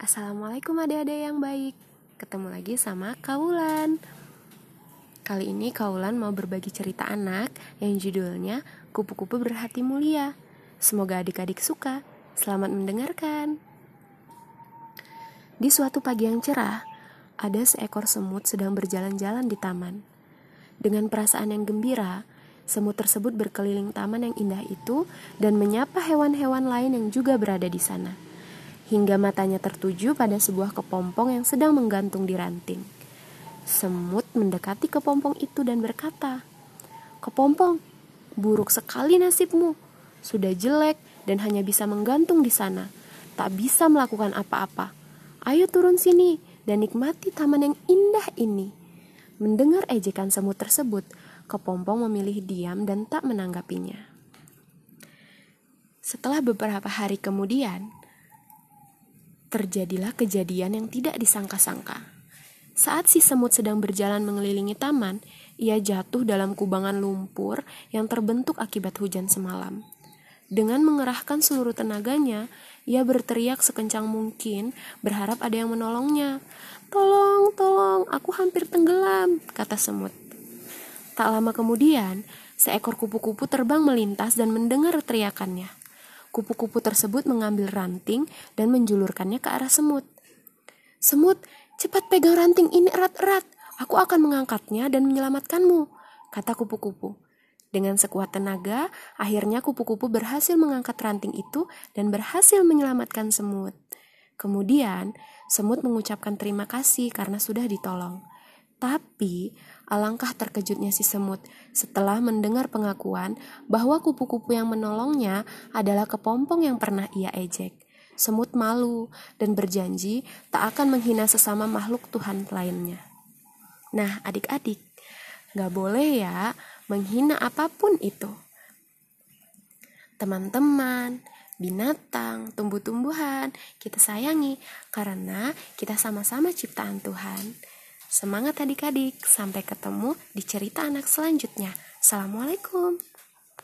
Assalamualaikum adik-adik yang baik. Ketemu lagi sama Kaulan. Kali ini Kaulan mau berbagi cerita anak Yang judulnya Kupu-kupu berhati mulia. Semoga adik-adik suka. Selamat mendengarkan. Di suatu pagi yang cerah Ada seekor semut sedang berjalan-jalan di taman. Dengan perasaan yang gembira Semut tersebut berkeliling taman yang indah itu dan menyapa hewan-hewan lain yang juga berada di sana. Hingga matanya tertuju pada sebuah kepompong yang sedang menggantung di ranting. Semut mendekati kepompong itu dan berkata, "Kepompong, buruk sekali nasibmu. Sudah jelek dan hanya bisa menggantung di sana, tak bisa melakukan apa-apa. Ayo turun sini dan nikmati taman yang indah ini." Mendengar ejekan semut tersebut, Kepompong memilih diam dan tak menanggapinya. Setelah beberapa hari kemudian, terjadilah kejadian yang tidak disangka-sangka. Saat si semut sedang berjalan mengelilingi taman, ia jatuh dalam kubangan lumpur yang terbentuk akibat hujan semalam. Dengan mengerahkan seluruh tenaganya, ia berteriak sekencang mungkin, berharap ada yang menolongnya. "Tolong, tolong, aku hampir tenggelam," kata semut. Tak lama kemudian, seekor kupu-kupu terbang melintas dan mendengar teriakannya. Kupu-kupu tersebut mengambil ranting dan menjulurkannya ke arah semut. "Semut, cepat pegang ranting ini erat-erat. Aku akan mengangkatnya dan menyelamatkanmu," kata kupu-kupu. Dengan sekuat tenaga, akhirnya kupu-kupu berhasil mengangkat ranting itu dan berhasil menyelamatkan semut. Kemudian, semut mengucapkan terima kasih karena sudah ditolong. Tapi, alangkah terkejutnya si semut setelah mendengar pengakuan bahwa kupu-kupu yang menolongnya adalah kepompong yang pernah ia ejek. Semut malu dan berjanji tak akan menghina sesama makhluk Tuhan lainnya. Nah, adik-adik, gak boleh ya menghina apa pun itu. Teman-teman, binatang, tumbuh-tumbuhan, kita sayangi karena kita sama-sama ciptaan Tuhan. Semangat adik-adik, sampai ketemu di cerita anak selanjutnya. Assalamualaikum.